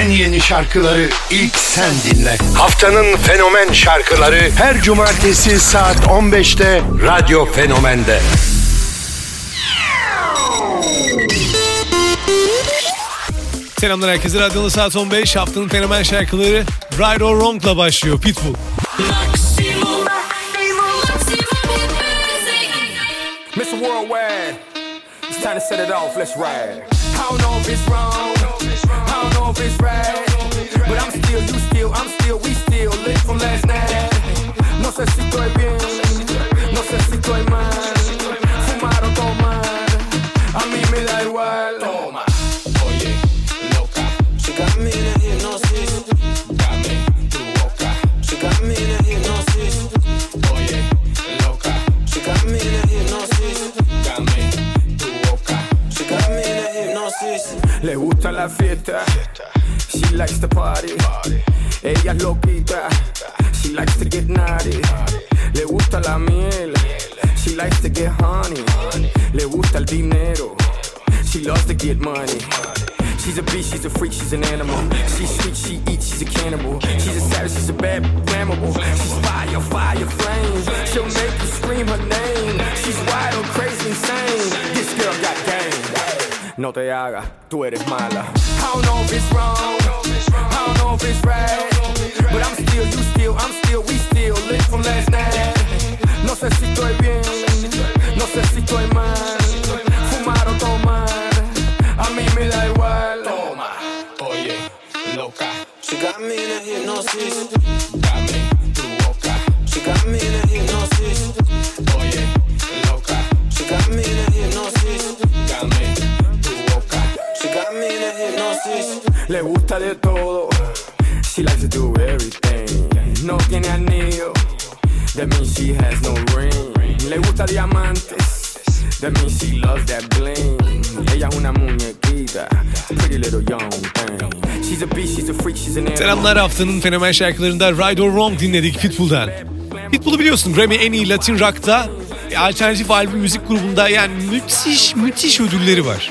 En yeni şarkıları ilk sen dinle. Haftanın fenomen şarkıları her cumartesi saat 15'te Radyo Fenomen'de. Selamlar herkese. Radyo'da saat 15. Haftanın fenomen şarkıları Right or Wrong'la başlıyor. Pitbull. Maximum. Mr. Worldwide, it's time to set it off. Let's ride. I don't know if it's wrong. It's right. But I'm still, you still, I'm still, we still lit from last night. No sé si estoy bien. No sé si estoy mal. Fumar o tomar. A mí me da igual. Le gusta la fiesta. She likes to party. Ella es loquita. She likes to get naughty. Le gusta la miel. She likes to get honey. Le gusta el dinero. She loves to get money. She's a beast, she's a freak, she's an animal. She's sweet, she eats, she's a cannibal. She's a savage, she's a bad flammable. She's fire, fire, flame. She'll make you scream her name. She's wild, crazy, insane. No te hagas, tú eres mala. I don't know if it's wrong. I don't know if it's right. But I'm still, you still, I'm still, we still lit from last night. No sé si estoy bien. No sé si estoy mal. Fumar o tomar. A mí me da igual. Toma, oye, loca. She got me in a hypnosis. Dame tu boca. She got me in a That means she loves that bling. Ella es una muñequita. Pretty little young thing. She's a beast, she's a freak, she's an. Selamlar haftanın fenomen şarkılarında Right or Wrong dinledik Pitbull'dan. Pitbull'u biliyorsun Grammy en iyi Latin Rock'ta e, alternatif albüm müzik grubunda yani müthiş müthiş ödülleri var.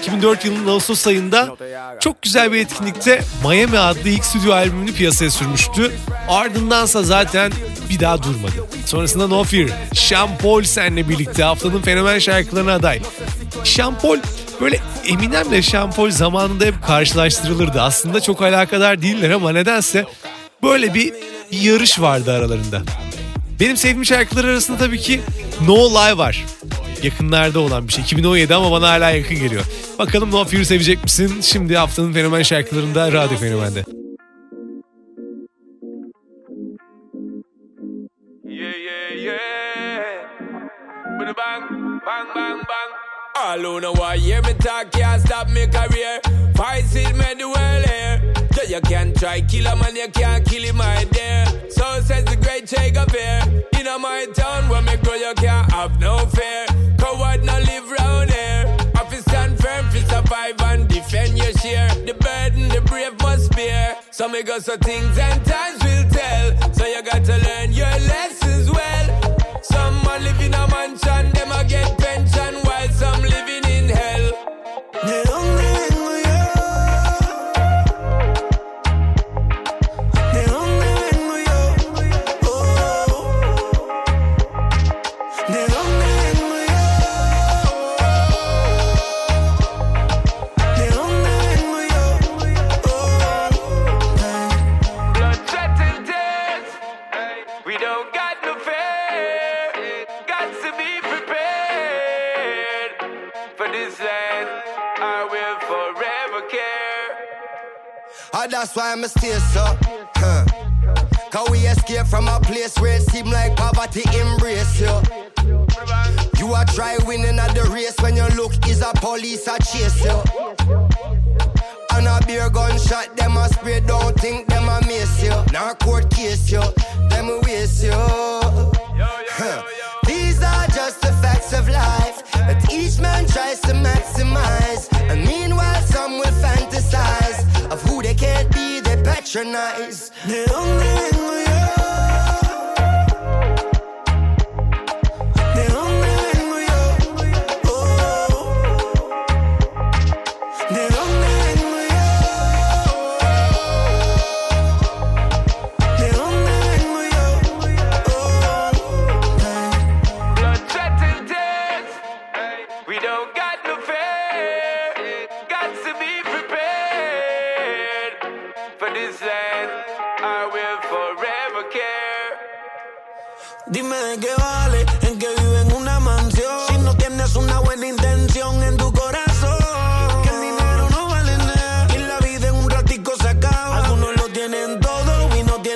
2004 yılının Ağustos ayında çok güzel bir etkinlikte Miami adlı ilk stüdyo albümünü piyasaya sürmüştü. Ardındansa zaten bir daha durmadı. Sonrasında No Fear, Sean Paul seninle birlikte haftanın fenomen şarkılarına aday. Sean Paul böyle Eminem'le Sean Paul zamanında hep karşılaştırılırdı. Aslında çok alakadar değiller ama nedense böyle bir, bir yarış vardı aralarında. Benim sevdiğim şarkılar arasında tabii ki No Lie var. Yakınlarda olan bir şey. 2017 ama bana hala yakın geliyor. Bakalım No Fear'ı sevecek misin? Şimdi haftanın fenomen şarkılarında Radyo Fenomen'de. Yeah, yeah, know what hear me talk can't stop me career. Fight it, me the world here. So you can try kill a man, you can't kill him, my dear. So says the great Che Guevara. In my town where me grow, you can't have no fear. Coward no live round here. To stand firm, to survive and defend your share. The burden the brave must bear. So me go so things and times this land. I will forever care. Ah, that's why I'm stay so. Huh. Cause we escape from a place where it seem like poverty embrace you. You are try winning at the race when your look is a police a chase you. And a beer gunshot, them a spray, don't think them a miss you. Now court case you, them a waste you. Huh. These are the facts of life that each man tries to maximize. And meanwhile, some will fantasize of who they can't be, they patronize. ¿De dónde vengo yo?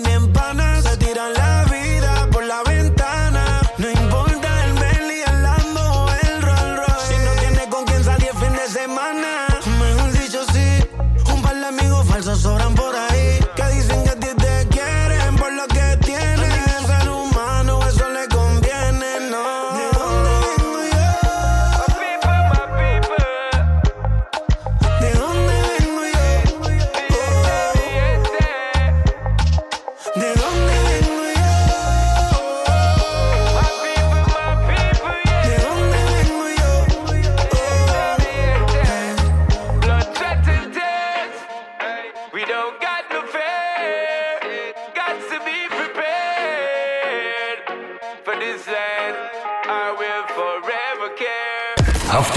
remember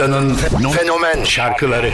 Haftanın fenomen şarkıları.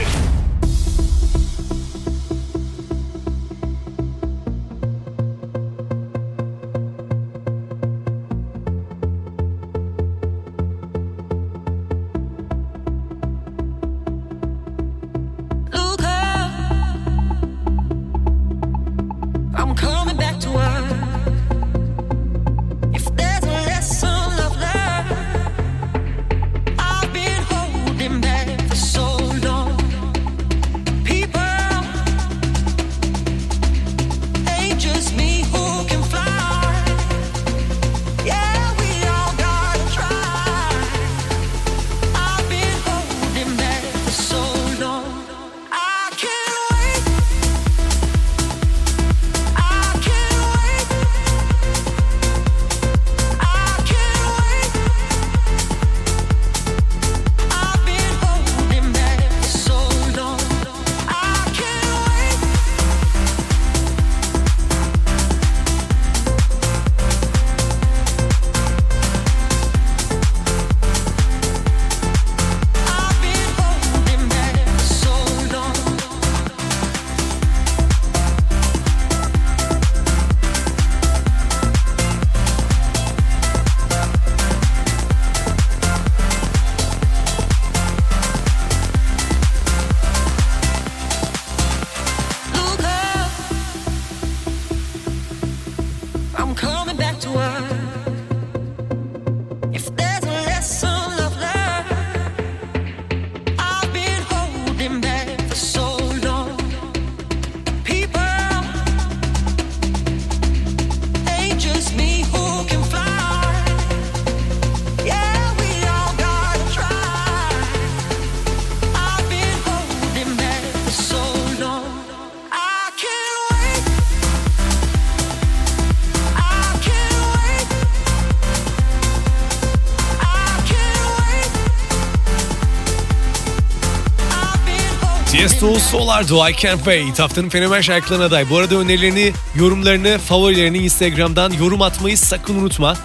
Tiesto Solardo I Can't Wait haftanın fenomen şarkılarına aday. Bu arada önerilerini, yorumlarını, favorilerini Instagram'dan yorum atmayı sakın unutma.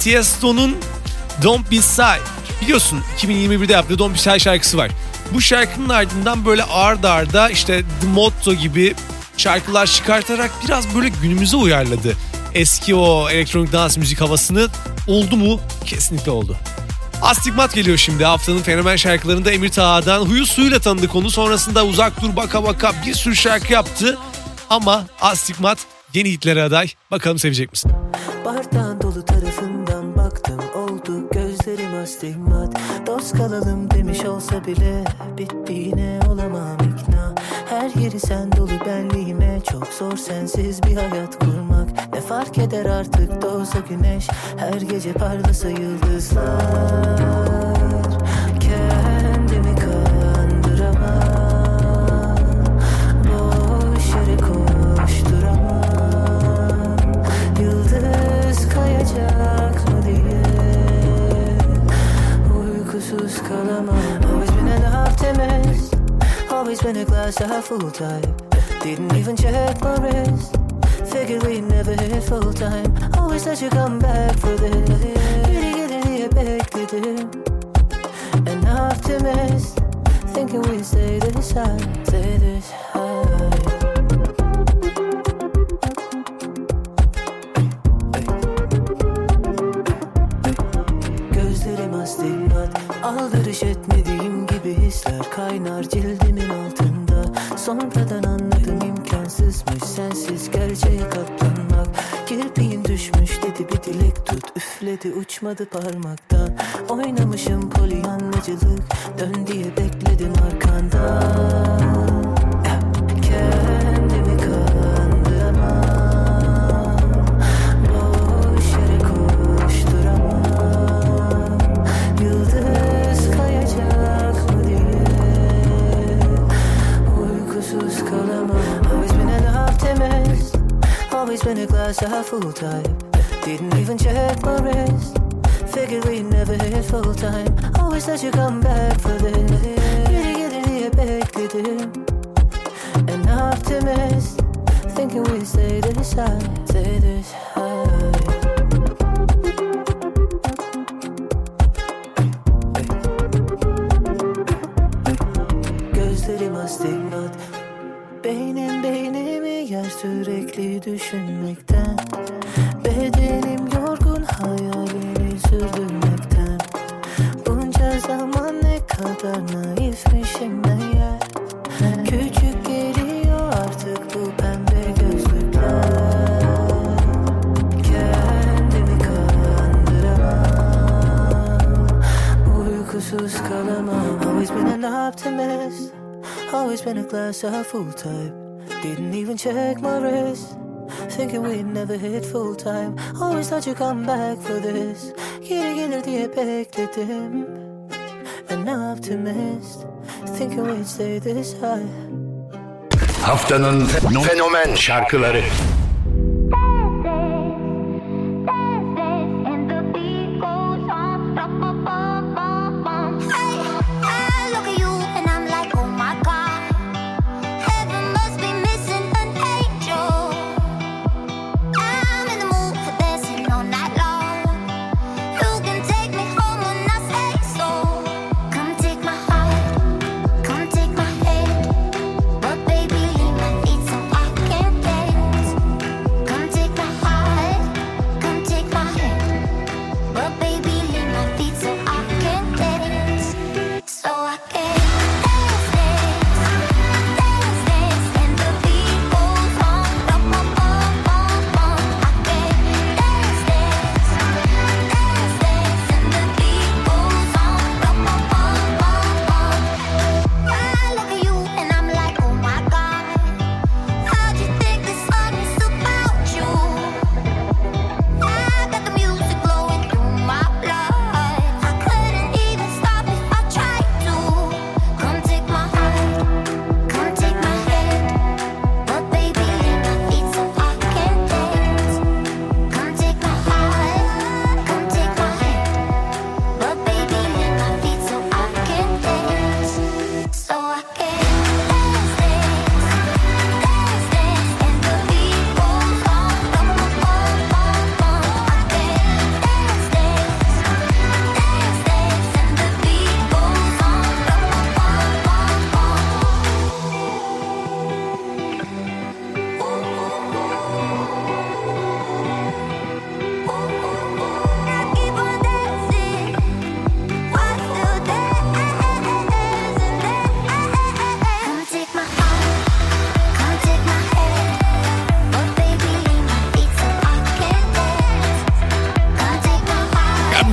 Tiesto'nun Don't Be Shy biliyorsun 2021'de yaptığı Don't Be Shy şarkısı var. Bu şarkının ardından böyle ard arda işte The Motto gibi şarkılar çıkartarak biraz böyle günümüze uyarladı. Eski o elektronik dans müzik havasını oldu mu? Kesinlikle oldu. Astigmat geliyor şimdi. Haftanın fenomen şarkılarında Emir Taha'dan huyu suyuyla tanıdık onu. Sonrasında uzak dur baka baka bir sürü şarkı yaptı. Ama Astigmat yeni hitlere aday. Bakalım sevecek misin? Bardağın dolu tarafından baktım. Oldu gözlerim astigmat. Dost kalalım demiş olsa bile bittiğine olamam ikna. Her yeri sen dolu benliğime çok zor. Sensiz bir hayat kurmak Ne fark eder artık doğsa güneş? Her gece parlasa yıldızlar. Kendimi kandıramam. Boş yere koşturamam. Yıldız kayacak mı diye Uykusuz kalamam. Always been an optimist. Always been a glass half full type Didn't even check my wrist Figured we'd never hit full time Always that you come back for this. Biri gelir diye bekledim An optimist Thinking we'd stay this high Stay this high. Aldırış etmediğim gibi hisler kaynar cildimin altında. Sonradan sensiz gerçeğe katlanmak. Kirpiğin düşmüş dedi bir dilek tut. Üfledi uçmadı parmaktan Oynamışım polyanlacılık Dön diye bekledin arkandan Always been a glass half full type Didn't even check my wrist Figured we'd never hit full time. Always let you come back for this. Geri gelir diye bekledim An optimist Thinking we'd stay this high. Stay this sürekli düşünmekten. Bedenim yorgun hayalini sürdürmekten. Bunca zaman ne kadar naifmişim meğer. Küçük geliyor artık bu pembe gözlükler. Kendimi kandıramam Uykusuz kalamam. Always been an optimist. Always been a glass half full type Didn't even check my wrist Thinking we'd never hit full time. Always thought you'd come back for this. Geri gelir diye bekledim An optimist Thinking we'd stay this high. Haftanın fenomen şarkıları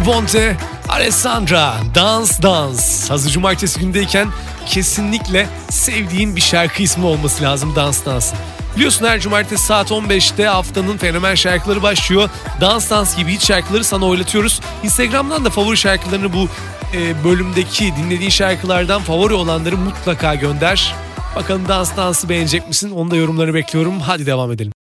Bonte, Alessandra, Dans Dans. Hazır cumartesi gündeyken kesinlikle sevdiğin bir şarkı ismi olması lazım Dans Dans'ın. Biliyorsun her cumartesi saat 15'te haftanın fenomen şarkıları başlıyor. Dans Dans gibi hiç şarkıları sana oylatıyoruz. Instagram'dan da favori şarkılarını bu e, bölümdeki dinlediğin şarkılardan favori olanları mutlaka gönder. Bakalım Dans Dans'ı beğenecek misin? Onu da yorumlarını bekliyorum. Hadi devam edelim.